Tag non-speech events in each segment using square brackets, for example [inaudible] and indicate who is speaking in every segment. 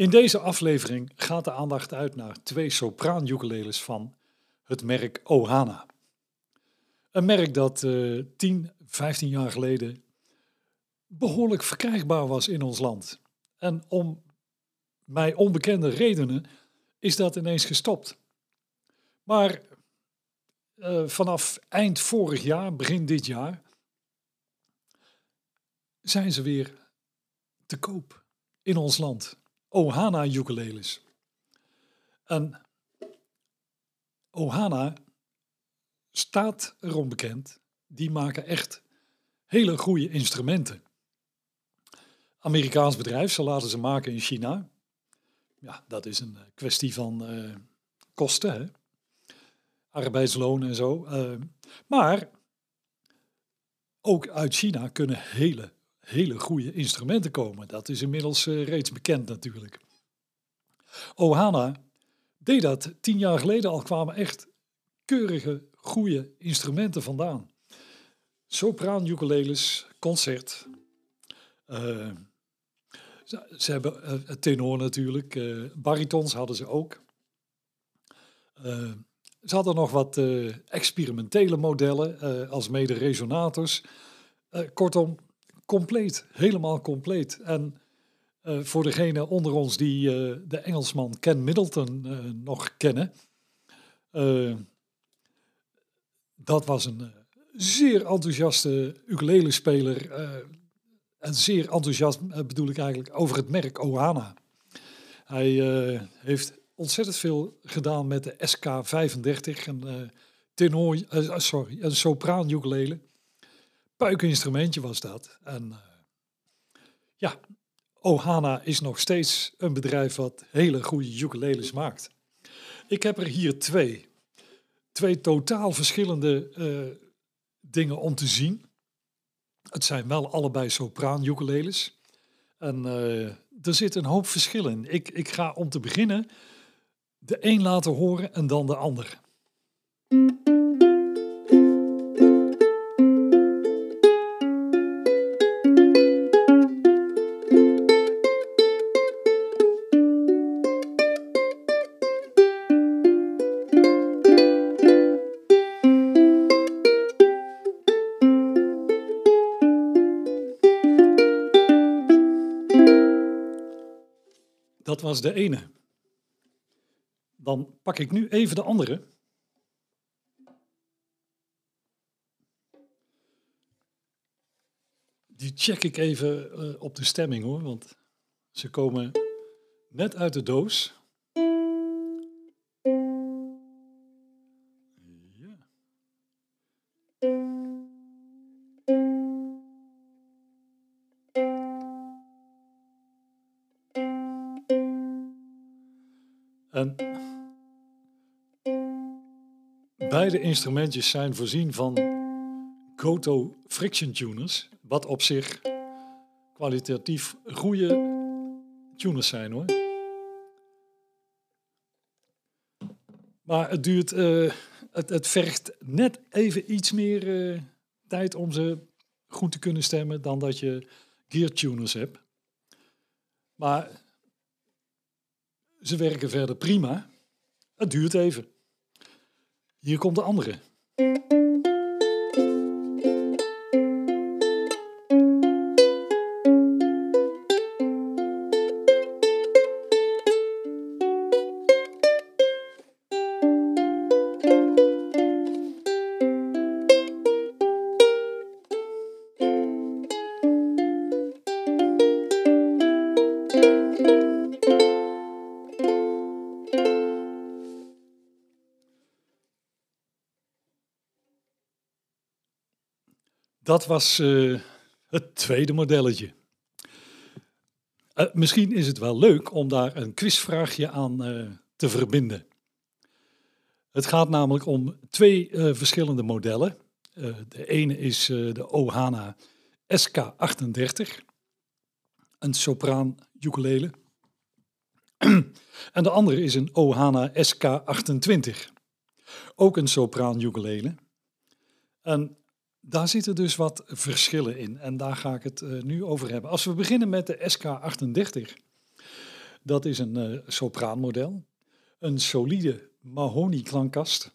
Speaker 1: In deze aflevering gaat de aandacht uit naar twee sopraan ukuleles van het merk Ohana. Een merk dat uh, 10, 15 jaar geleden behoorlijk verkrijgbaar was in ons land. En om mij onbekende redenen is dat ineens gestopt. Maar uh, vanaf eind vorig jaar, begin dit jaar, zijn ze weer te koop in ons land. Ohana ukuleles. En Ohana staat erom bekend, die maken echt hele goede instrumenten. Amerikaans bedrijf, ze laten ze maken in China. Ja, dat is een kwestie van uh, kosten, hè? arbeidsloon en zo. Uh, maar ook uit China kunnen hele hele goede instrumenten komen. Dat is inmiddels uh, reeds bekend natuurlijk. Ohana deed dat tien jaar geleden al, kwamen echt keurige, goede instrumenten vandaan. Sopraan, ukuleles, concert. Uh, ze, hebben uh, tenor natuurlijk, baritons hadden ze ook. ze hadden nog wat experimentele modellen, als mede resonators. kortom, compleet, helemaal compleet. En uh, voor degene onder ons die uh, de Engelsman Ken Middleton uh, nog kennen, dat was een zeer enthousiaste ukulele-speler. en zeer enthousiast bedoel ik eigenlijk over het merk Ohana. Hij heeft ontzettend veel gedaan met de SK35, een sorry, een sopraan ukulele puikinstrumentje was dat. En uh, ja, Ohana is nog steeds een bedrijf wat hele goede ukuleles maakt. Ik heb er hier twee. Twee totaal verschillende uh, dingen om te zien. Het zijn wel allebei sopraan ukuleles. En uh, er zit een hoop verschil in. Ik, ik ga om te beginnen de een laten horen en dan de ander. Was de ene. Dan pak ik nu even de andere. Die check ik even uh, op de stemming hoor, want ze komen net uit de doos. Beide instrumentjes zijn voorzien van Goto friction tuners, wat op zich kwalitatief goede tuners zijn hoor. Maar het duurt, uh, het, het vergt net even iets meer uh, tijd om ze goed te kunnen stemmen dan dat je gear tuners hebt. Maar ze werken verder prima. Het duurt even. Hier komt de andere. Dat was uh, het tweede modelletje. Uh, misschien is het wel leuk om daar een quizvraagje aan uh, te verbinden. Het gaat namelijk om twee verschillende modellen. De ene is de Ohana SK38, een sopraan ukulele. en de andere is een Ohana SK28, ook een sopraan ukulele. En daar zitten dus wat verschillen in en daar ga ik het nu over hebben. Als we beginnen met de SK38, dat is een sopraanmodel, een solide mahonie-klankkast.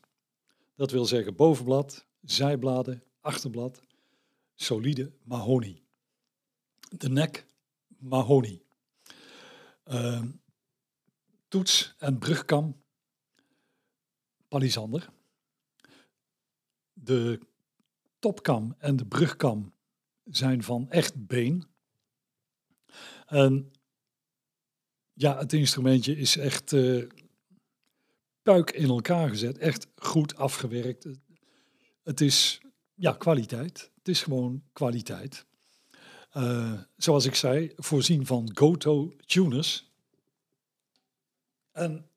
Speaker 1: Dat wil zeggen bovenblad, zijbladen, achterblad, solide mahonie. De nek, mahonie. Uh, toets en brugkam, palisander. De topkam en de brugkam zijn van echt been. En ja, het instrumentje is echt uh, puik in elkaar gezet. Echt goed afgewerkt. Het is ja, kwaliteit. Het is gewoon kwaliteit. Uh, zoals ik zei, voorzien van Goto tuners. En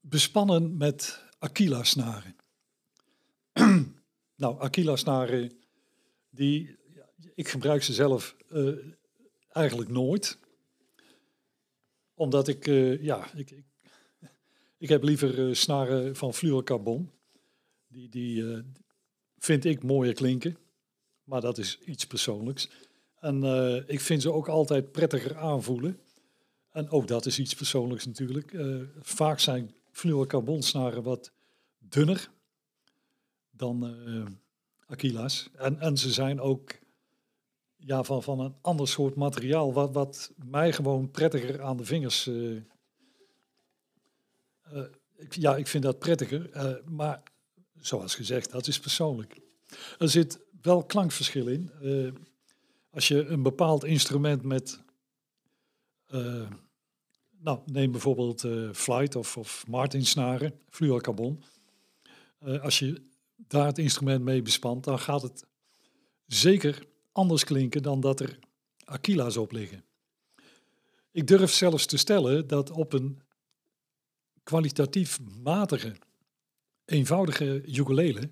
Speaker 1: bespannen met Aquila snaren. nou, Aquila snaren, die, ik gebruik ze zelf uh, eigenlijk nooit omdat ik, uh, ja, ik, ik, ik, heb liever uh, snaren van fluorocarbon. Die, die vind ik mooier klinken. Maar dat is iets persoonlijks. En ik vind ze ook altijd prettiger aanvoelen. En ook dat is iets persoonlijks natuurlijk. vaak zijn snaren wat dunner dan Aquila's. En, en ze zijn ook ja, van, van een ander soort materiaal, wat, wat mij gewoon prettiger aan de vingers. Uh, ik, ja, ik vind dat prettiger, uh, maar zoals gezegd, dat is persoonlijk. Er zit wel klankverschil in. als je een bepaald instrument met, nou, neem bijvoorbeeld Flight of, of Martin snaren, fluorocarbon. Als je daar het instrument mee bespant, dan gaat het zeker anders klinken dan dat er Aquila's op liggen. Ik durf zelfs te stellen dat op een kwalitatief matige, eenvoudige ukulele,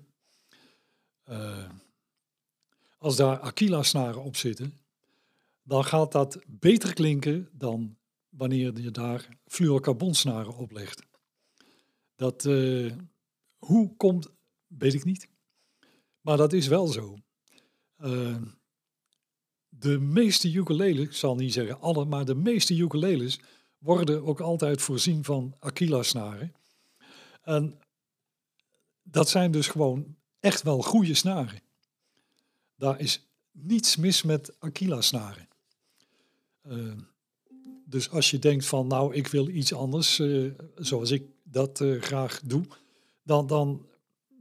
Speaker 1: uh, als daar Aquila-snaren op zitten, dan gaat dat beter klinken dan wanneer je daar fluorocarbonsnaren op legt. Dat, uh, hoe komt, weet ik niet. Maar dat is wel zo. Uh, de meeste ukuleles, ik zal niet zeggen alle, maar de meeste ukuleles worden ook altijd voorzien van Aquila-snaren. En dat zijn dus gewoon echt wel goede snaren. Daar is niets mis met Aquila-snaren. Uh, dus als je denkt van, nou, ik wil iets anders, uh, zoals ik dat graag doe, dan, dan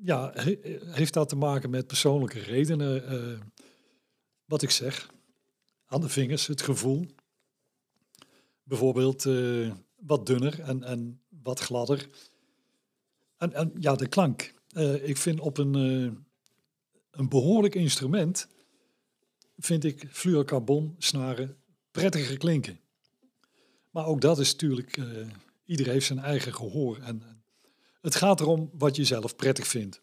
Speaker 1: ja, he, heeft dat te maken met persoonlijke redenen. wat ik zeg, aan de vingers, het gevoel. Bijvoorbeeld uh, wat dunner en, en wat gladder. En, en ja, de klank. Uh, ik vind op een, een behoorlijk instrument, vind ik fluorocarbon snaren prettiger klinken. Maar ook dat is natuurlijk, iedereen heeft zijn eigen gehoor. En het gaat erom wat je zelf prettig vindt.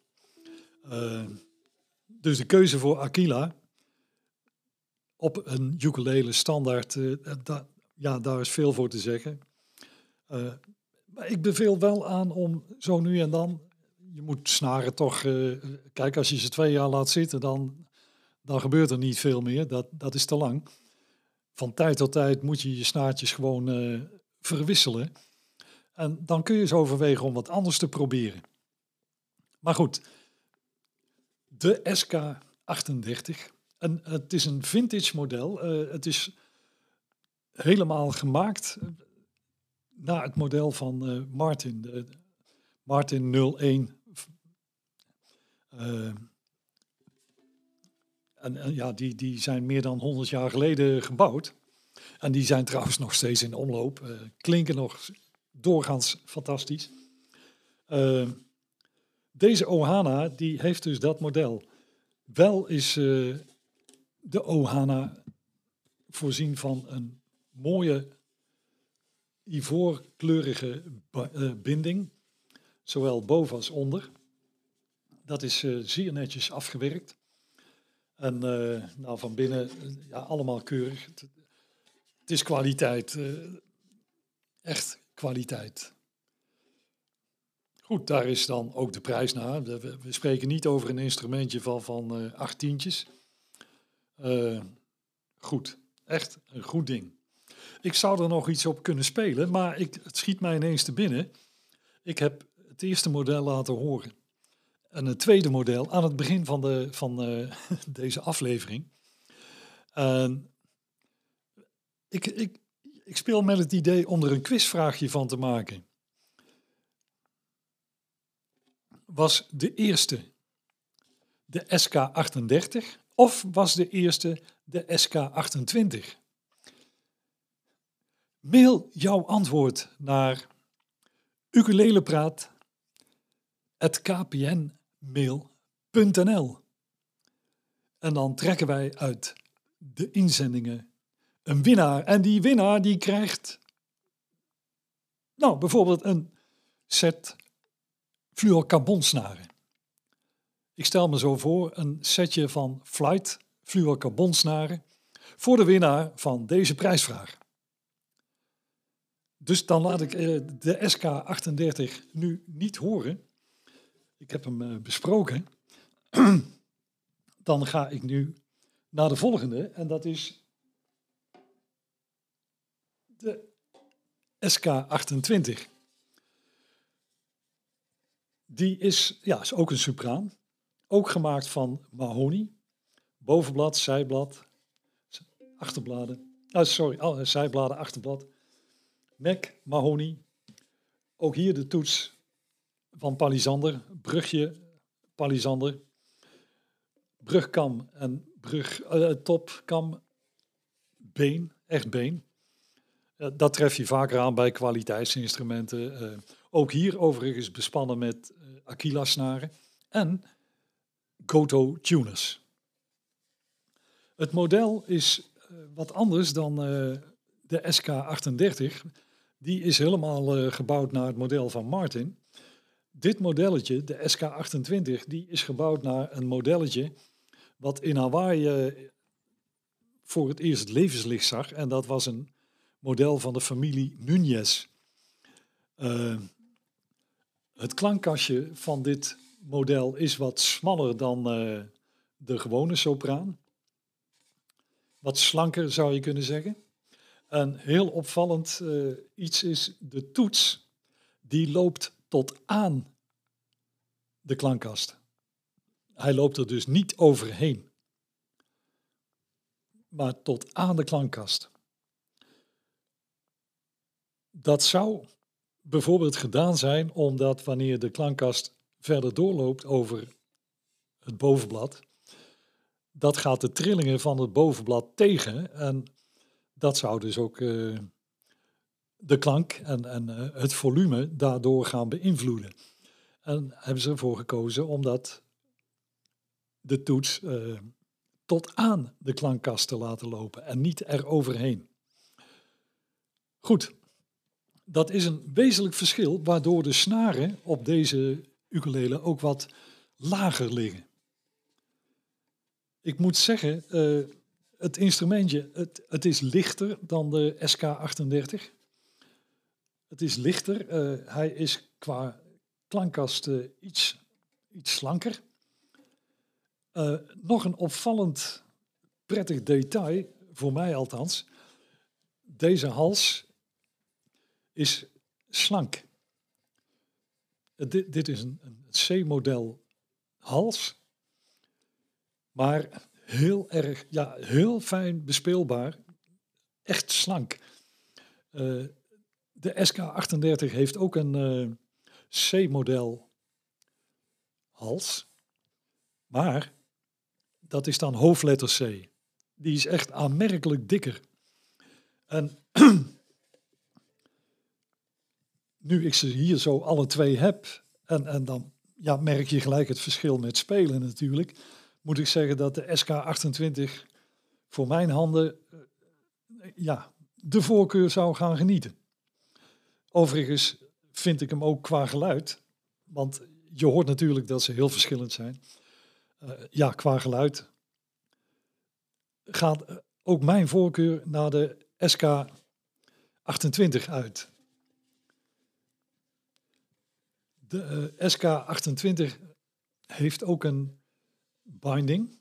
Speaker 1: dus de keuze voor Aquila op een ukulele standaard, uh, ja, daar is veel voor te zeggen. Uh, maar ik beveel wel aan om zo nu en dan, je moet snaren toch, kijk als je ze twee jaar laat zitten, dan, dan gebeurt er niet veel meer, dat, dat is te lang. Van tijd tot tijd moet je je snaartjes gewoon verwisselen. En dan kun je eens overwegen om wat anders te proberen. Maar goed, de SK38 en het is een vintage model. Uh, het is helemaal gemaakt eh, naar het model van uh, Martin. De Martin 01. Uh, en, en, ja, die, die zijn meer dan 100 jaar geleden gebouwd. En die zijn trouwens nog steeds in omloop. klinken nog doorgaans fantastisch. deze Ohana die heeft dus dat model. Wel is de Ohana voorzien van een mooie ivoorkleurige uh, binding, zowel boven als onder. Dat is zeer netjes afgewerkt. En nou, van binnen ja, allemaal keurig. Het is kwaliteit. echt kwaliteit. Goed, daar is dan ook de prijs naar. We, spreken niet over een instrumentje van, van acht tientjes. goed, echt een goed ding. Ik zou er nog iets op kunnen spelen, maar ik, het schiet mij ineens te binnen. Ik heb het eerste model laten horen. En het tweede model aan het begin van, de, van uh, [laughs] deze aflevering. ik, ik, ik speel met het idee om er een quizvraagje van te maken. Was de eerste de SK38 of was de eerste de SK28? Mail jouw antwoord naar ukulelepraat.kpnmail.nl En dan trekken wij uit de inzendingen een winnaar. En die winnaar die krijgt, nou bijvoorbeeld een set fluorocarbonsnaren. Ik stel me zo voor een setje van Flight fluorocarbonsnaren voor de winnaar van deze prijsvraag. Dus dan laat ik uh, de SK38 nu niet horen. Ik heb hem uh, besproken. [clears throat] dan ga ik nu naar de volgende en dat is de SK28. Die is, ja, is ook een sopraan. Ook gemaakt van mahonie. Bovenblad, zijblad, achterbladen. Oh, sorry, oh, zijbladen, achterblad. Mac, Mahoney. Ook hier de toets van Palisander. Brugje, Palisander. Brugkam en brug, uh, topkam, been, echt been. Uh, dat tref je vaker aan bij kwaliteitsinstrumenten. Uh, ook hier overigens bespannen met uh, Aquila-snaren en Goto tuners. Het model is wat anders dan de SK38 die is helemaal gebouwd naar het model van Martin. Dit modelletje, de SK28, die is gebouwd naar een modelletje wat in Hawaii voor het eerst levenslicht zag. En dat was een model van de familie Nunez. Uh, het klankkastje van dit model is wat smaller dan de gewone sopraan. Wat slanker zou je kunnen zeggen. Een heel opvallend uh, iets is de toets, die loopt tot aan de klankkast. Hij loopt er dus niet overheen, maar tot aan de klankkast. Dat zou bijvoorbeeld gedaan zijn omdat wanneer de klankkast verder doorloopt over het bovenblad, dat gaat de trillingen van het bovenblad tegen en dat zou dus ook uh, de klank en, en uh, het volume daardoor gaan beïnvloeden. En hebben ze ervoor gekozen om dat de toets uh, tot aan de klankkast te laten lopen en niet eroverheen. Goed, dat is een wezenlijk verschil waardoor de snaren op deze ukulele ook wat lager liggen. Ik moet zeggen, het instrumentje, het, het is lichter dan de SK38. Het is lichter. Uh, hij is qua klankkast uh, iets, iets slanker. Nog een opvallend prettig detail, voor mij althans. Deze hals is slank. Dit, dit is een, een C-model hals. Maar heel erg, ja, heel fijn bespeelbaar. Echt slank. Uh, de SK38 heeft ook een uh, C-model hals. Maar dat is dan hoofdletter C. Die is echt aanmerkelijk dikker. En [clears throat] nu ik ze hier zo alle twee heb, en, en dan ja, merk je gelijk het verschil met spelen natuurlijk moet ik zeggen dat de SK28 voor mijn handen eh, ja, de voorkeur zou gaan genieten. overigens vind ik hem ook qua geluid, want je hoort natuurlijk dat ze heel verschillend zijn. Uh, ja, qua geluid gaat eh, ook mijn voorkeur naar de SK28 uit. De uh, SK28 heeft ook een binding,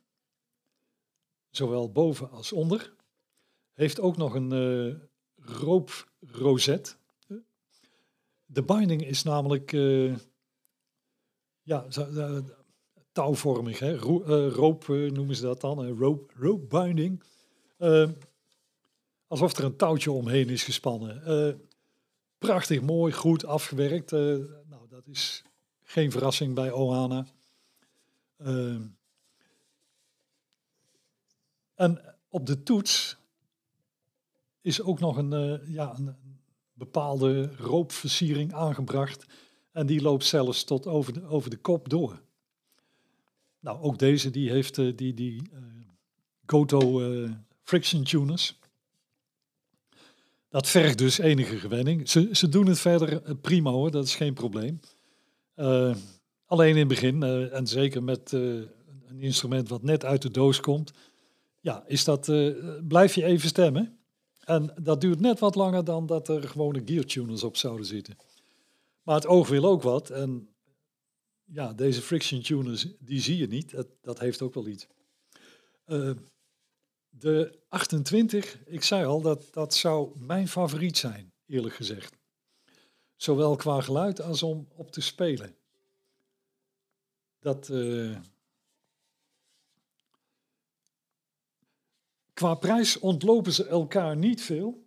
Speaker 1: zowel boven als onder. Heeft ook nog een uh, rooproset. De binding is namelijk uh, ja, touwvormig, hè? Ro roop noemen ze dat dan, rope, rope binding. alsof er een touwtje omheen is gespannen. prachtig mooi, goed afgewerkt. Dat is geen verrassing bij Ohana. En op de toets is ook nog een, uh, ja, een bepaalde roopversiering aangebracht. En die loopt zelfs tot over de, over de kop door. Nou, ook deze die heeft uh, die, die uh, Goto friction tuners. Dat vergt dus enige gewenning. Ze, ze doen het verder prima hoor, dat is geen probleem. alleen in het begin, en zeker met een instrument wat net uit de doos komt, ja, is dat, blijf je even stemmen. En dat duurt net wat langer dan dat er gewone gear tuners op zouden zitten. Maar het oog wil ook wat. En ja, deze friction tuners, die zie je niet. Dat, dat heeft ook wel iets. De 28, ik zei al, dat, dat zou mijn favoriet zijn, eerlijk gezegd. Zowel qua geluid als om op te spelen. Dat, uh, Qua prijs ontlopen ze elkaar niet veel.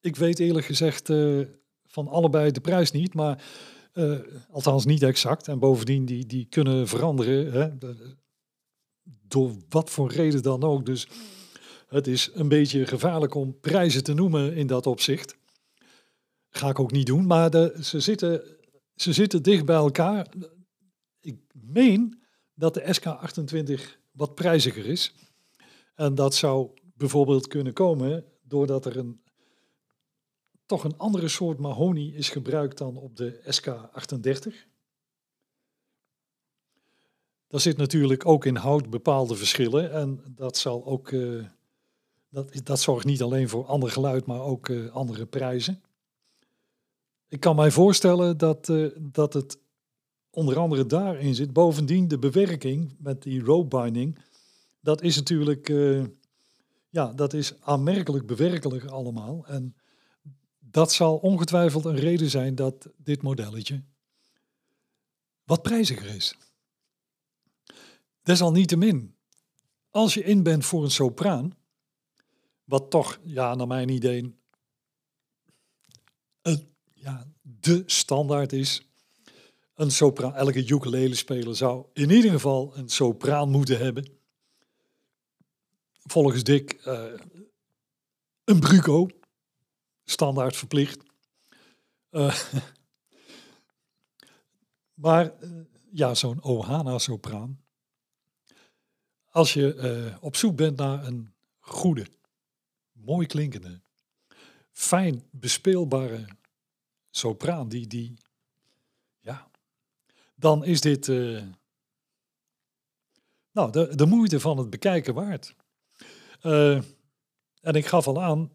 Speaker 1: Ik weet eerlijk gezegd uh, van allebei de prijs niet, maar uh, althans niet exact. En bovendien, die, die kunnen veranderen. Hè, door wat voor reden dan ook. Dus het is een beetje gevaarlijk om prijzen te noemen in dat opzicht. Ga ik ook niet doen, maar de, ze, zitten, ze zitten dicht bij elkaar. Ik meen dat de SK28 wat prijziger is. En dat zou bijvoorbeeld kunnen komen doordat er een, toch een andere soort mahonie is gebruikt dan op de SK38. Daar zit natuurlijk ook in hout bepaalde verschillen en dat, zal ook, uh, dat, dat zorgt niet alleen voor ander geluid, maar ook uh, andere prijzen. Ik kan mij voorstellen dat, uh, dat het onder andere daarin zit. Bovendien de bewerking met die rope binding dat is natuurlijk, ja, dat is aanmerkelijk bewerkelijk allemaal. En dat zal ongetwijfeld een reden zijn dat dit modelletje wat prijziger is. Desalniettemin, als je in bent voor een sopraan, wat toch, ja, naar mijn idee, een, ja, de standaard is. Een sopraan, elke ukulele-speler zou in ieder geval een sopraan moeten hebben volgens Dick uh, een bruco, standaard verplicht. Uh, [laughs] maar uh, ja, zo'n Ohana-sopraan. Als je op zoek bent naar een goede, mooi klinkende, fijn bespeelbare sopraan, die, die ja, dan is dit nou, de, de moeite van het bekijken waard. Uh, en ik gaf al aan,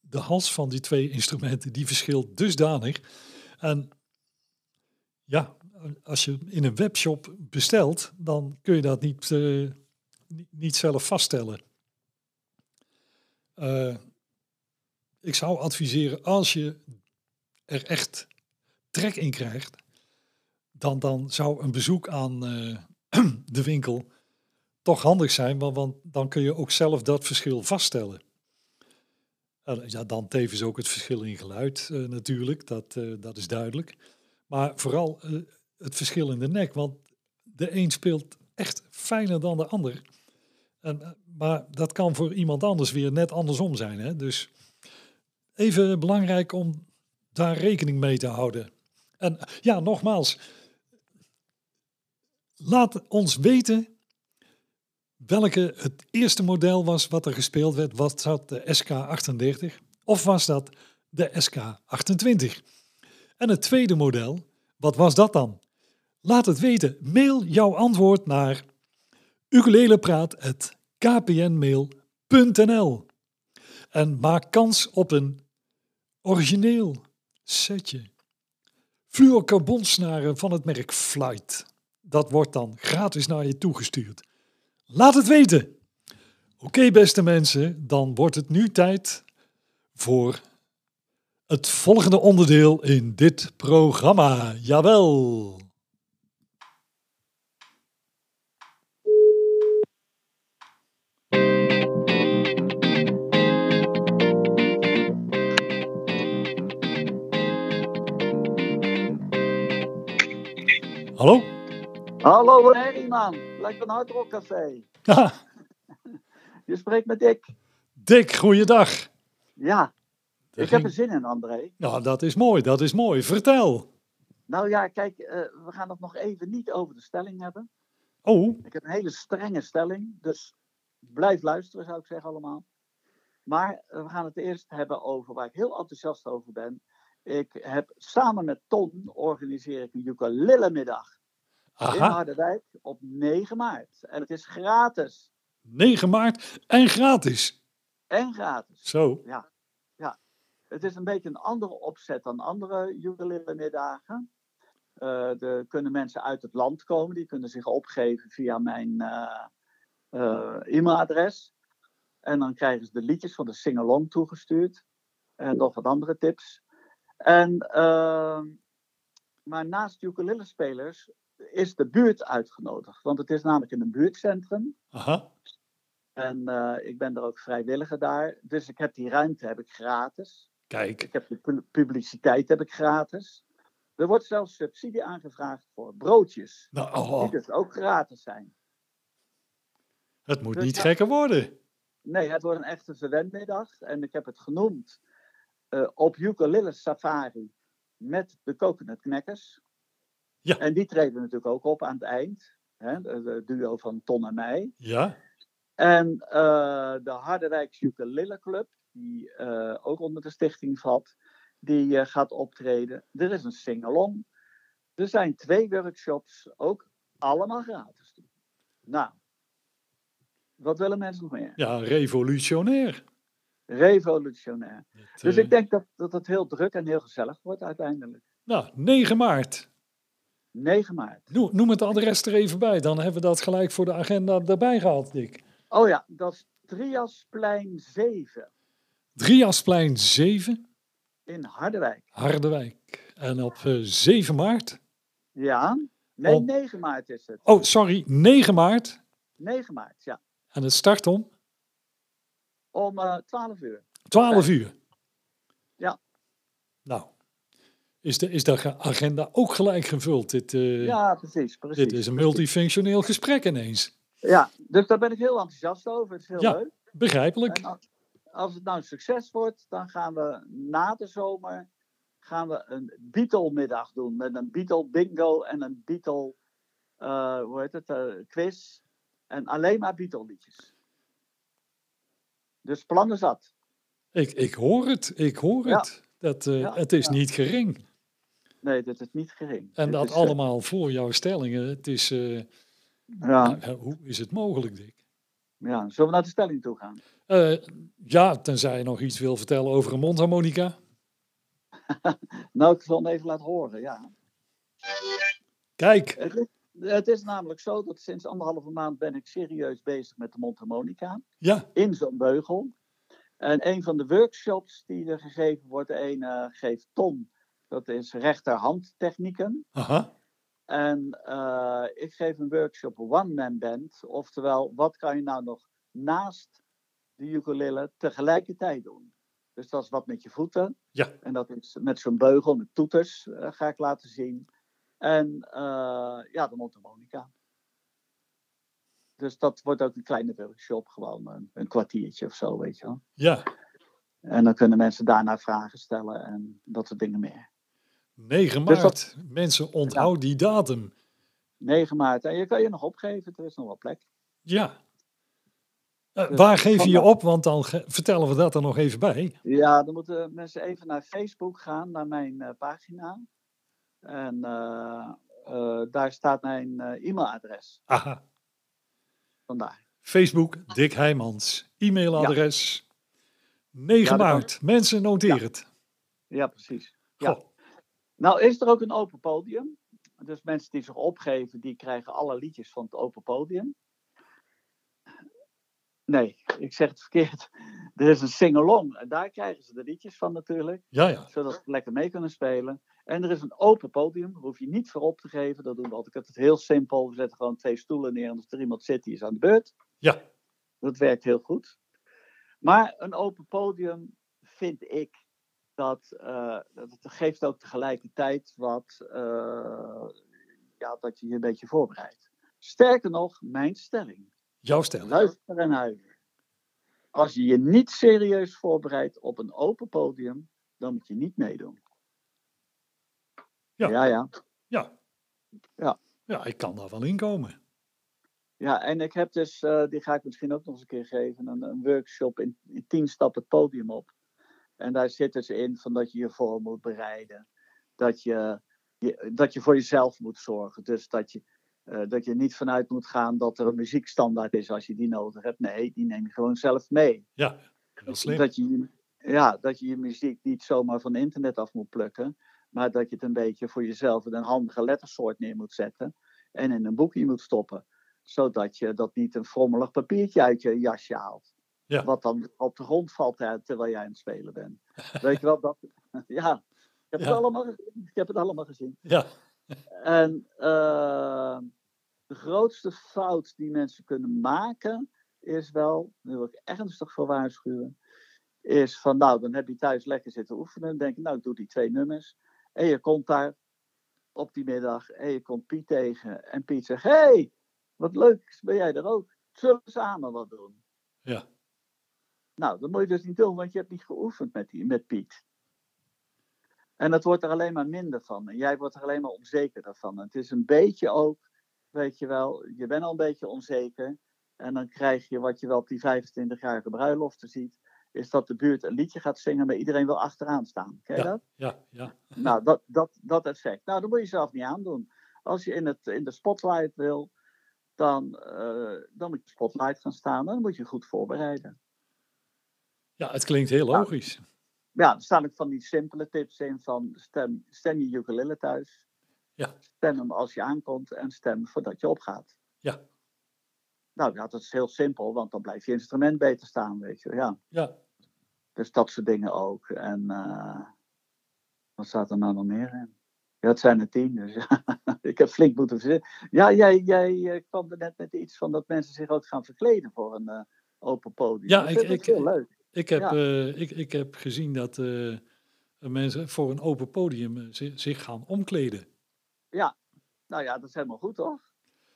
Speaker 1: de hals van die twee instrumenten, die verschilt dusdanig. En ja, als je in een webshop bestelt, dan kun je dat niet, uh, niet zelf vaststellen. Uh, ik zou adviseren, als je er echt trek in krijgt, dan, dan zou een bezoek aan [clears throat] de winkel toch handig zijn, want, dan kun je ook zelf dat verschil vaststellen. ja, dan tevens ook het verschil in geluid natuurlijk, dat, dat is duidelijk. Maar vooral het verschil in de nek, want de een speelt echt fijner dan de ander. En, maar dat kan voor iemand anders weer net andersom zijn. Hè? Dus even belangrijk om daar rekening mee te houden. En ja, nogmaals, laat ons weten welke het eerste model was wat er gespeeld werd. Was dat de SK38 of was dat de SK28. En het tweede model, wat was dat dan? Laat het weten. Mail jouw antwoord naar ukulelepraat.kpnmail.nl en maak kans op een origineel setje. Fluorocarbonsnaren van het merk Flight. Dat wordt dan gratis naar je toegestuurd. Laat het weten. Oké, beste mensen, dan wordt het nu tijd voor het volgende onderdeel in dit programma. Jawel. Hallo?
Speaker 2: Hallo Herrieman, lijkt een hardrockcafé.
Speaker 1: Ja, [laughs]
Speaker 2: Je spreekt met Dick.
Speaker 1: Dick, goeiedag.
Speaker 2: Ja,
Speaker 1: Daar
Speaker 2: ik heb er zin in André.
Speaker 1: Nou, dat is mooi, dat is mooi. Vertel.
Speaker 2: Nou ja, kijk, eh, we gaan het nog even niet over de stelling hebben.
Speaker 1: Oh,
Speaker 2: Ik heb een hele strenge stelling, dus blijf luisteren zou ik zeggen allemaal. Maar eh, we gaan het eerst hebben over waar ik heel enthousiast over ben. Ik heb samen met Ton organiseer ik een ukulele-middag in
Speaker 1: aha.
Speaker 2: Harderwijk op 9 maart. En het is gratis.
Speaker 1: 9 maart en gratis.
Speaker 2: En gratis.
Speaker 1: Zo.
Speaker 2: Het is een beetje een andere opzet dan andere ukulele-middagen. Eh, er kunnen mensen uit het land komen, die kunnen zich opgeven via mijn eh, eh, e-mailadres. En dan krijgen ze de liedjes van de sing-along toegestuurd. En nog wat andere tips. En, ehm, maar naast ukulele-spelers is de buurt uitgenodigd. Want het is namelijk in een buurtcentrum.
Speaker 1: Aha.
Speaker 2: En eh, ik ben er ook vrijwilliger daar. Dus ik heb die ruimte heb ik gratis.
Speaker 1: Kijk.
Speaker 2: Ik heb de pu- publiciteit heb ik gratis. Er wordt zelfs subsidie aangevraagd voor broodjes.
Speaker 1: Nou,
Speaker 2: Die
Speaker 1: oh,
Speaker 2: dus ook gratis zijn.
Speaker 1: het moet
Speaker 2: Dus
Speaker 1: niet gekker worden.
Speaker 2: Nee, het wordt een echte verwendmiddag. En ik heb het genoemd eh, op Ukulele Safari met de Coconut Knackers.
Speaker 1: Ja.
Speaker 2: En die treden natuurlijk ook op aan het eind. Hè, de duo van Ton en mij.
Speaker 1: Ja.
Speaker 2: En eh, de Harderwijks Ukulele Club, die eh, ook onder de stichting valt, die gaat optreden. Er is een sing-along. Er zijn twee workshops, ook allemaal gratis. Nou, wat willen mensen nog meer?
Speaker 1: Ja, revolutionair.
Speaker 2: Revolutionair.
Speaker 1: Het,
Speaker 2: Dus
Speaker 1: eh,
Speaker 2: ik denk dat, dat het heel druk en heel gezellig wordt uiteindelijk.
Speaker 1: Nou, 9 maart.
Speaker 2: 9 maart.
Speaker 1: Noem, noem het adres er even bij. Dan hebben we dat gelijk voor de agenda erbij gehad, Dick.
Speaker 2: Oh ja, dat is Triasplein 7
Speaker 1: Drieasplein 7,
Speaker 2: in Harderwijk.
Speaker 1: Harderwijk. En op eh, 7 maart.
Speaker 2: Ja? Nee,
Speaker 1: Op-
Speaker 2: 9 maart is het.
Speaker 1: Oh, sorry, 9 maart.
Speaker 2: 9 maart, ja.
Speaker 1: En het start om
Speaker 2: Om eh 12 uur.
Speaker 1: 12 uur.
Speaker 2: Ja.
Speaker 1: Nou, is de, is de agenda ook gelijk gevuld? Dit, eh,
Speaker 2: Ja, precies. precies
Speaker 1: dit is een multifunctioneel gesprek ineens.
Speaker 2: Ja, dus daar ben ik heel enthousiast over. Het is heel
Speaker 1: Ja.
Speaker 2: leuk.
Speaker 1: Begrijpelijk.
Speaker 2: Als, als het nou een succes wordt, dan gaan we na de zomer gaan we een Beatle-middag doen. Met een Beatle-bingo en een Beatle, eh, hoe heet het, eh, quiz. En alleen maar Beatle-liedjes. Dus plannen zat.
Speaker 1: Ik, ik hoor het, ik hoor
Speaker 2: Ja.
Speaker 1: het. Dat, eh,
Speaker 2: Ja,
Speaker 1: het is
Speaker 2: ja.
Speaker 1: niet gering.
Speaker 2: Nee, dit is niet gering.
Speaker 1: En dat
Speaker 2: is, eh,
Speaker 1: allemaal voor jouw stellingen. Het is, eh,
Speaker 2: Ja,
Speaker 1: nou, hoe is het mogelijk, Dick?
Speaker 2: ja, zullen we naar de stelling toe gaan?
Speaker 1: Ja, tenzij je nog iets wil vertellen over een mondharmonica. [laughs]
Speaker 2: Nou, ik zal hem even laten horen, ja.
Speaker 1: Kijk,
Speaker 2: Het is, het is namelijk zo dat sinds anderhalve maand ben ik serieus bezig met de mondharmonica.
Speaker 1: ja,
Speaker 2: in zo'n beugel. En een van de workshops die er gegeven wordt, een eh, geeft Tom, dat is rechterhandtechnieken.
Speaker 1: aha,
Speaker 2: En eh, ik geef een workshop One Man Band, oftewel wat kan je nou nog naast de ukulele tegelijkertijd doen. Dus dat is wat met je voeten.
Speaker 1: Ja.
Speaker 2: En dat is met zo'n beugel, met toeters, eh, ga ik laten zien. En eh, ja, de mondharmonica. Dus dat wordt ook een kleine workshop, gewoon een, een kwartiertje of zo, weet je wel.
Speaker 1: ja.
Speaker 2: En dan kunnen mensen daarna vragen stellen en dat soort dingen meer.
Speaker 1: 9
Speaker 2: Dus
Speaker 1: maart. Mensen, onthoud die datum.
Speaker 2: 9 maart. En je kan je nog opgeven, er is nog wel plek.
Speaker 1: Ja. Uh, waar geef je je op? Want dan vertellen we dat er nog even bij.
Speaker 2: Ja, dan moeten mensen even naar Facebook gaan, naar mijn uh, pagina. En daar staat mijn e-mailadres.
Speaker 1: Aha.
Speaker 2: Vandaar.
Speaker 1: Facebook, Dick Heijmans. E-mailadres. Ja. 9 maart. Mensen, noteer het.
Speaker 2: Ja, precies. Ja. Nou is er ook een open podium. Dus mensen die zich opgeven, die krijgen alle liedjes van het open podium. Nee, ik zeg het verkeerd. Er is een sing-along en daar krijgen ze de liedjes van natuurlijk.
Speaker 1: Ja, ja.
Speaker 2: Zodat ze lekker mee kunnen spelen. En er is een open podium, daar hoef je niet voor op te geven. Dat doen we altijd. Het heel simpel. We zetten gewoon twee stoelen neer en als er iemand zit, die is aan de beurt.
Speaker 1: Ja.
Speaker 2: Dat werkt heel goed. Maar een open podium vind ik dat, uh, dat geeft ook tegelijkertijd wat, uh, ja, dat je je een beetje voorbereidt. Sterker nog, mijn stelling.
Speaker 1: Jouw stelling.
Speaker 2: Luister en huiver. Als je je niet serieus voorbereidt op een open podium, dan moet je niet meedoen.
Speaker 1: Ja.
Speaker 2: Ja, ja.
Speaker 1: Ja.
Speaker 2: Ja,
Speaker 1: ja ik kan daar wel inkomen.
Speaker 2: Ja, en ik heb dus, uh, die ga ik misschien ook nog eens een keer geven, een, een workshop in, in tien stappen het podium op. En daar zit dus in van dat je je voor moet bereiden. Dat je, je, dat je voor jezelf moet zorgen. Dus dat je, uh, dat je niet vanuit moet gaan dat er een muziekstandaard is als je die nodig hebt. Nee, die neem je gewoon zelf mee.
Speaker 1: Ja, heel slim.
Speaker 2: Dat je, ja, dat je je muziek niet zomaar van internet af moet plukken. Maar dat je het een beetje voor jezelf in een handige lettersoort neer moet zetten. En in een boekje moet stoppen. Zodat je dat niet een frommelig papiertje uit je jasje haalt.
Speaker 1: Ja.
Speaker 2: Wat dan op de grond valt terwijl jij aan het spelen bent. [laughs] Weet je wel, dat, [laughs] ja, ik heb,
Speaker 1: Ja.
Speaker 2: Het allemaal, gezien. ik heb het allemaal gezien.
Speaker 1: Ja,
Speaker 2: En eh, de grootste fout die mensen kunnen maken is wel, nu wil ik ernstig voor waarschuwen, is van nou, dan heb je thuis lekker zitten oefenen. Dan denk je, nou, ik doe die twee nummers. En je komt daar op die middag en je komt Piet tegen. En Piet zegt, hey, wat leuk, ben jij er ook? Zullen we samen wat doen?
Speaker 1: ja.
Speaker 2: Nou, dat moet je dus niet doen, want je hebt niet geoefend met, die, met Piet. En het wordt er alleen maar minder van. En jij wordt er alleen maar onzekerder van. Het is een beetje ook, weet je wel, je bent al een beetje onzeker. En dan krijg je wat je wel op die 25-jarige bruiloften ziet, is dat de buurt een liedje gaat zingen, maar iedereen wil achteraan staan. Ken je dat?
Speaker 1: Ja, ja. [laughs]
Speaker 2: Nou, dat, dat, dat effect. Nou, dat moet je zelf niet aandoen. Als je in, het, in de spotlight wil, dan, eh, dan moet je spotlight gaan staan. Dan moet je goed voorbereiden.
Speaker 1: Ja, het klinkt heel logisch.
Speaker 2: Ja, er staan ook van die simpele tips in van stem, stem je ukulele thuis.
Speaker 1: Ja.
Speaker 2: Stem hem als je aankomt en stem voordat je opgaat.
Speaker 1: Ja.
Speaker 2: Nou ja, dat is heel simpel, want dan blijft je instrument beter staan, weet je. Ja,
Speaker 1: Ja,
Speaker 2: dus dat soort dingen ook. En eh, wat staat er nou nog meer in? Ja, het zijn er tien, dus ja, [laughs] ik heb flink moeten verzinnen. Ja, jij, jij eh, kwam er net met iets van dat mensen zich ook gaan verkleden voor een eh, open podium.
Speaker 1: Ja,
Speaker 2: Dat
Speaker 1: ik-
Speaker 2: vind
Speaker 1: ik-
Speaker 2: heel leuk.
Speaker 1: ik heb,
Speaker 2: Ja.
Speaker 1: ik, ik heb gezien dat mensen voor een open podium zi- zich gaan omkleden.
Speaker 2: Nou ja, dat is helemaal goed, toch?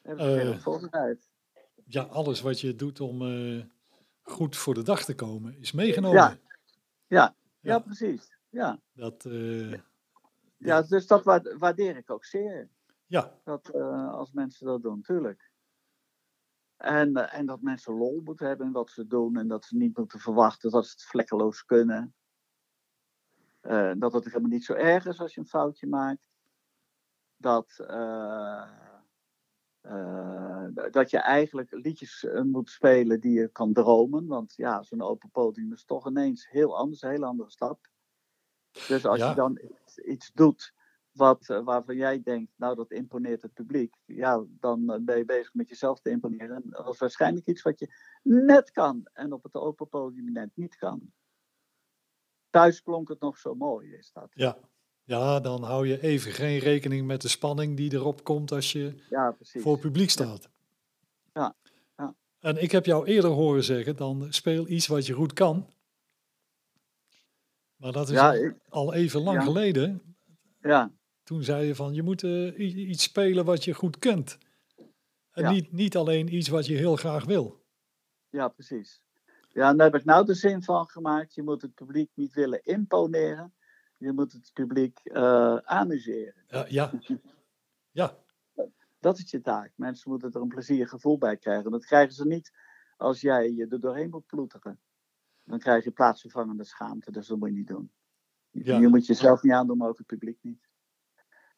Speaker 2: Hebben ze voorbereid.
Speaker 1: Ja, alles wat je doet om goed voor de dag te komen is meegenomen.
Speaker 2: Ja. Ja,
Speaker 1: Ja.
Speaker 2: precies. Ja.
Speaker 1: Dat, eh,
Speaker 2: ja, dus dat wa- waardeer ik ook zeer.
Speaker 1: ja,
Speaker 2: Dat, eh, als mensen dat doen, tuurlijk. En, eh, en dat mensen lol moeten hebben in wat ze doen. En dat ze niet moeten verwachten dat ze het vlekkeloos kunnen. Dat het helemaal niet zo erg is als je een foutje maakt. Dat, eh, dat je eigenlijk liedjes eh, moet spelen die je kan dromen. Want ja, zo'n open podium is toch ineens heel anders, een hele andere stap. Dus als
Speaker 1: Ja.
Speaker 2: je dan iets, iets doet wat, eh, waarvan jij denkt, nou dat imponeert het publiek. Ja, dan ben je bezig met jezelf te imponeren. En dat is waarschijnlijk iets wat je net kan en op het open podium net niet kan. Thuis klonk het nog zo mooi, is dat.
Speaker 1: ja. Ja, dan hou je even geen rekening met de spanning die erop komt als je
Speaker 2: Ja,
Speaker 1: voor publiek staat.
Speaker 2: Ja, ja.
Speaker 1: En ik heb jou eerder horen zeggen, dan speel iets wat je goed kan. Maar dat is
Speaker 2: Ja,
Speaker 1: al,
Speaker 2: ik-
Speaker 1: al even lang
Speaker 2: ja.
Speaker 1: geleden.
Speaker 2: Ja,
Speaker 1: Toen zei je van, je moet eh, iets spelen wat je goed kent. En niet, niet alleen iets wat je heel graag wil.
Speaker 2: ja, precies. Ja, en daar heb ik nou de zin van gemaakt. Je moet het publiek niet willen imponeren. Je moet het publiek eh, amuseren.
Speaker 1: Ja, ja. [laughs] ja,
Speaker 2: Dat is je taak. Mensen moeten er een plezierig gevoel bij krijgen. Dat krijgen ze niet als jij je er doorheen moet ploeteren. Dan krijg je plaatsvervangende schaamte, dus dat moet je niet doen.
Speaker 1: Ja.
Speaker 2: Je moet jezelf niet aandoen, maar ook het publiek niet.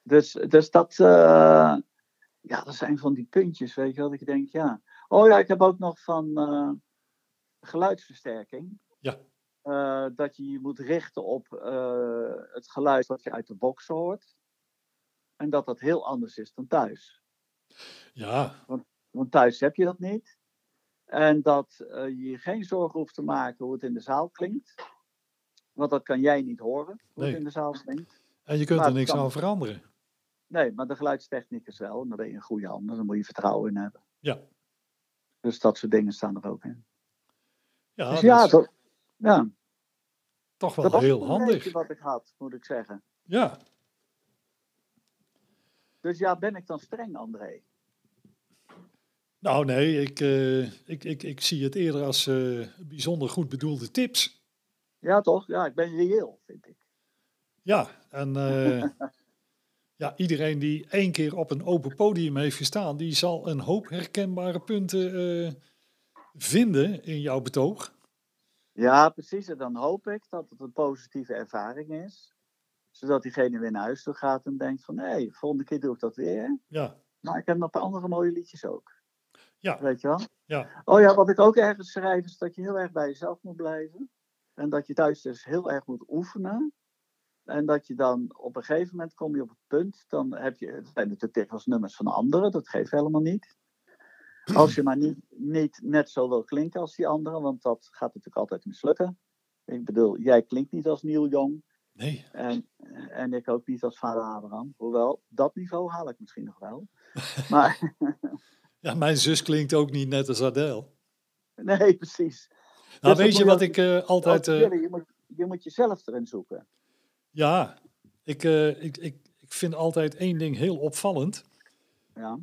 Speaker 2: Dus, dus dat, eh, ja, dat zijn van die puntjes, weet je wel, dat ik denk, ja. Oh ja, ik heb ook nog van eh, geluidsversterking.
Speaker 1: Ja.
Speaker 2: Eh, dat je je moet richten op eh, het geluid wat je uit de box hoort. En dat dat heel anders is dan thuis.
Speaker 1: Ja,
Speaker 2: Want thuis heb je dat niet. En dat eh, je je geen zorgen hoeft te maken hoe het in de zaal klinkt. Want dat kan jij niet horen, hoe
Speaker 1: Nee.
Speaker 2: het in de zaal klinkt.
Speaker 1: en je kunt
Speaker 2: Maar
Speaker 1: er niks
Speaker 2: kan.
Speaker 1: aan veranderen.
Speaker 2: Nee, maar de geluidstechnicus wel. En dan ben je in goede handen. Daar moet je vertrouwen in hebben.
Speaker 1: Ja.
Speaker 2: Dus dat soort dingen staan er ook in.
Speaker 1: Ja,
Speaker 2: dus
Speaker 1: dat
Speaker 2: ja,
Speaker 1: is
Speaker 2: dat, ja,
Speaker 1: toch wel
Speaker 2: dat
Speaker 1: heel handig.
Speaker 2: wat ik had, moet ik zeggen.
Speaker 1: Ja,
Speaker 2: Dus ja, ben ik dan streng, André?
Speaker 1: nou nee, ik, eh, ik, ik, ik zie het eerder als eh, bijzonder goed bedoelde tips.
Speaker 2: Ja, toch? Ja, ik ben reëel, vind ik.
Speaker 1: Ja, en eh, [laughs] ja, iedereen die één keer op een open podium heeft gestaan, die zal een hoop herkenbare punten vinden in jouw betoog.
Speaker 2: Ja, precies. En dan hoop ik dat het een positieve ervaring is. Zodat diegene weer naar huis toe gaat en denkt van... hé, hey, volgende keer doe ik dat weer.
Speaker 1: Ja,
Speaker 2: Maar ik heb nog een paar andere mooie liedjes ook.
Speaker 1: Ja.
Speaker 2: Weet je wel?
Speaker 1: ja,
Speaker 2: Oh ja, wat ik ook ergens schrijf is dat je heel erg bij jezelf moet blijven. En dat je thuis dus heel erg moet oefenen. En dat je dan op een gegeven moment kom je op het punt. Dan heb je, het zijn natuurlijk dikwijls nummers van anderen. Dat geeft helemaal niet. Als je maar niet, niet net zo wil klinken als die anderen. Want dat gaat natuurlijk altijd mislukken. Ik bedoel, jij klinkt niet als Neil Young.
Speaker 1: nee,
Speaker 2: En, en ik ook niet als vader Abraham. Hoewel, dat niveau haal ik misschien nog wel. [laughs] Maar
Speaker 1: ja, mijn zus klinkt ook niet net als Adele.
Speaker 2: nee, precies.
Speaker 1: Nou,
Speaker 2: dat
Speaker 1: weet je wat ik eh, altijd... Eh,
Speaker 2: je, moet, je moet jezelf erin zoeken.
Speaker 1: ja, ik, eh, ik, ik, ik vind altijd één ding heel opvallend.
Speaker 2: Ja,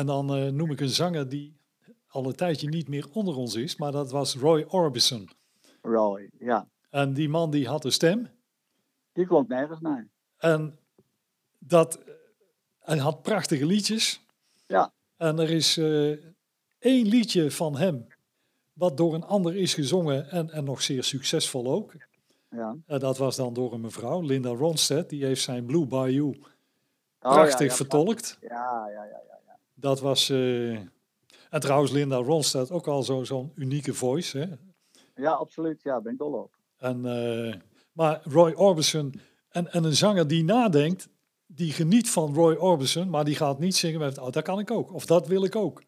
Speaker 1: en dan eh, noem ik een zanger die al een tijdje niet meer onder ons is, maar dat was Roy Orbison.
Speaker 2: Roy, ja.
Speaker 1: En die man die had een stem.
Speaker 2: Die klonk nergens naar.
Speaker 1: En dat, hij had prachtige liedjes.
Speaker 2: Ja.
Speaker 1: En er is eh, één liedje van hem, wat door een ander is gezongen en, en nog zeer succesvol ook.
Speaker 2: Ja.
Speaker 1: En dat was dan door een mevrouw, Linda Ronstadt. Die heeft zijn Blue Bayou
Speaker 2: Oh,
Speaker 1: prachtig
Speaker 2: ja, ja,
Speaker 1: vertolkt.
Speaker 2: Ja, ja, ja, ja.
Speaker 1: Dat was... eh, en trouwens, Linda Ronstadt ook al zo- zo'n unieke voice. Hè?
Speaker 2: Ja, absoluut. Ja, ben ik dol op.
Speaker 1: En, eh, maar Roy Orbison, en, en een zanger die nadenkt, die geniet van Roy Orbison, maar die gaat niet zingen met, oh, dat kan ik ook, of dat wil ik ook.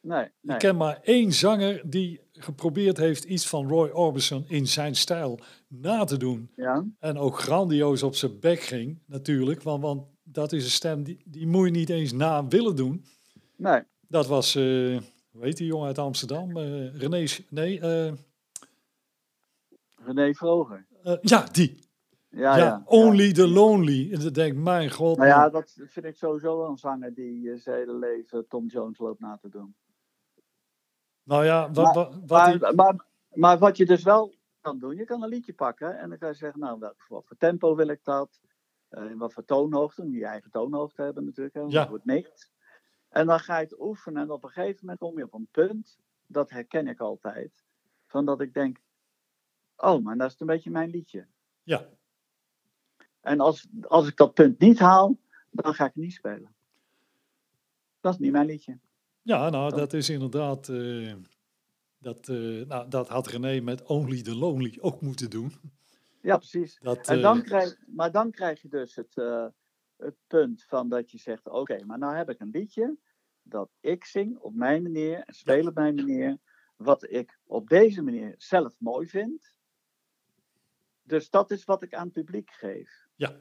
Speaker 2: Nee, nee.
Speaker 1: Ik ken maar één zanger die geprobeerd heeft iets van Roy Orbison in zijn stijl na te doen.
Speaker 2: Ja,
Speaker 1: En ook grandioos op zijn bek ging, natuurlijk, want, want dat is een stem die, die moet je niet eens na willen doen.
Speaker 2: Nee.
Speaker 1: Dat was, eh hoe heet die jongen uit Amsterdam? Eh René, nee, eh,
Speaker 2: René Vroger.
Speaker 1: ja, die.
Speaker 2: Ja,
Speaker 1: Ja,
Speaker 2: ja.
Speaker 1: Only the Lonely. En dan denk ik, mijn god.
Speaker 2: Nou ja, dat vind ik sowieso wel een zanger die zijn hele leven Tom Jones loopt na te doen.
Speaker 1: nou ja, wat,
Speaker 2: Maar-
Speaker 1: wat, wat
Speaker 2: Maar,
Speaker 1: die-
Speaker 2: maar, maar wat je dus wel kan doen, je kan een liedje pakken en dan kan je zeggen, nou, welk, wat voor tempo wil ik dat? In wat voor toonhoogte? Je eigen toonhoogte hebben natuurlijk, hè, want
Speaker 1: Ja.
Speaker 2: het wordt niks. En dan ga je het oefenen en op een gegeven moment kom je op een punt, dat herken ik altijd, van dat ik denk, oh, maar dat is een beetje mijn liedje.
Speaker 1: ja,
Speaker 2: En als, als ik dat punt niet haal, dan ga ik het niet spelen. Dat is niet mijn liedje.
Speaker 1: ja, nou, dat is inderdaad. eh, dat, eh, nou, dat had René met Only the Lonely ook moeten doen.
Speaker 2: Ja, precies.
Speaker 1: Dat,
Speaker 2: En
Speaker 1: eh,
Speaker 2: dan krijg, maar dan krijg je dus het, eh, het punt van dat je zegt: Oké, maar nou heb ik een liedje dat ik zing op mijn manier en speel op mijn manier, wat ik op deze manier zelf mooi vind. Dus dat is wat ik aan het publiek geef.
Speaker 1: Ja.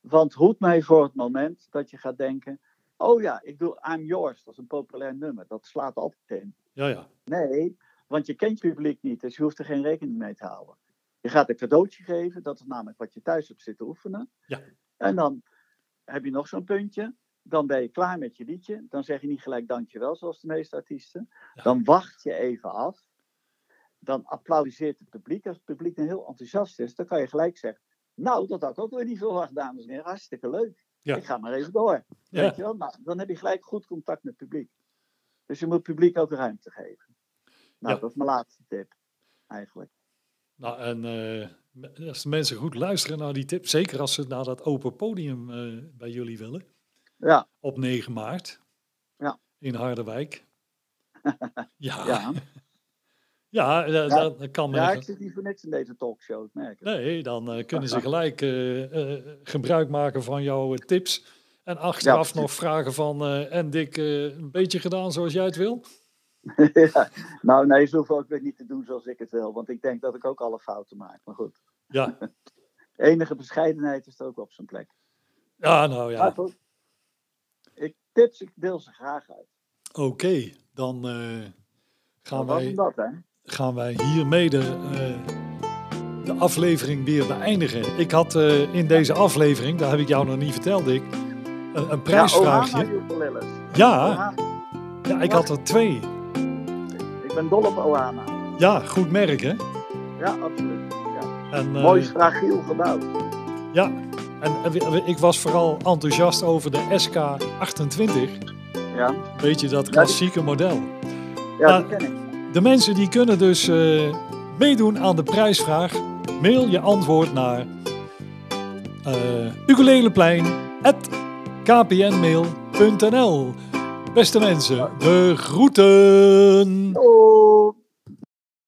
Speaker 2: Want hoed mij voor het moment dat je gaat denken: Oh ja, ik doe I'm Yours, dat is een populair nummer, dat slaat altijd in.
Speaker 1: ja, ja,
Speaker 2: Nee, want je kent je publiek niet, dus je hoeft er geen rekening mee te houden. Je gaat een cadeautje geven, dat is namelijk wat je thuis hebt zitten oefenen.
Speaker 1: Ja.
Speaker 2: En dan heb je nog zo'n puntje, dan ben je klaar met je liedje. Dan zeg je niet gelijk dankjewel, zoals de meeste artiesten.
Speaker 1: Ja.
Speaker 2: Dan wacht je even af. Dan applaudisseert het publiek. Als het publiek dan heel enthousiast is, dan kan je gelijk zeggen... Nou, dat had ik ook weer niet verwacht, dames en heren. Hartstikke leuk.
Speaker 1: Ja.
Speaker 2: Ik ga maar even door.
Speaker 1: ja,
Speaker 2: Weet je wel? Nou, dan heb je gelijk goed contact met het publiek. Dus je moet het publiek ook ruimte geven. Nou, dat is mijn laatste tip, eigenlijk.
Speaker 1: Nou, en eh, als de mensen goed luisteren naar die tip, zeker als ze naar dat open podium eh, bij jullie willen,
Speaker 2: Ja,
Speaker 1: op 9 maart
Speaker 2: Ja.
Speaker 1: in Harderwijk. [laughs] ja,
Speaker 2: ja. [laughs]
Speaker 1: ja, da- dat kan men.
Speaker 2: ja, ik zit niet voor niks in deze talkshow, ik merk het.
Speaker 1: Nee, dan eh, kunnen ze gelijk eh, eh, gebruik maken van jouw eh, tips. En achteraf nog vragen van, eh, en Dick, eh, een beetje gedaan zoals jij het wil? [laughs]
Speaker 2: ja. Nou, nee, ze hoeven ook weer niet te doen zoals ik het wil, want ik denk dat ik ook alle fouten maak. Maar goed,
Speaker 1: Ja, [laughs]
Speaker 2: enige bescheidenheid is er ook op zijn plek.
Speaker 1: ja nou ja.
Speaker 2: Maar goed, ik tips, ik deel ze graag uit.
Speaker 1: Oké, dan eh, gaan,
Speaker 2: Wat was
Speaker 1: wij,
Speaker 2: dat, hè?
Speaker 1: gaan wij hiermee de, eh, de aflevering weer beëindigen. Ik had eh, in deze aflevering, daar heb ik jou nog niet verteld, Dick, een, een prijsvraagje.
Speaker 2: Ja, Ohana.
Speaker 1: Ja, ja, ik had er twee.
Speaker 2: Ik ben dol op Ohana.
Speaker 1: Ja, goed merk hè?
Speaker 2: Ja, absoluut. Ja.
Speaker 1: En, eh,
Speaker 2: Mooi fragiel gebouwd.
Speaker 1: Ja, en eh, ik was vooral enthousiast over de SK28.
Speaker 2: Ja,
Speaker 1: Weet je, dat klassieke model.
Speaker 2: ja
Speaker 1: Ah.
Speaker 2: die ken ik.
Speaker 1: De mensen die kunnen dus eh, meedoen aan de prijsvraag. Mail je antwoord naar uh, ukuleleplein.kpnmail.nl Beste mensen, de groeten!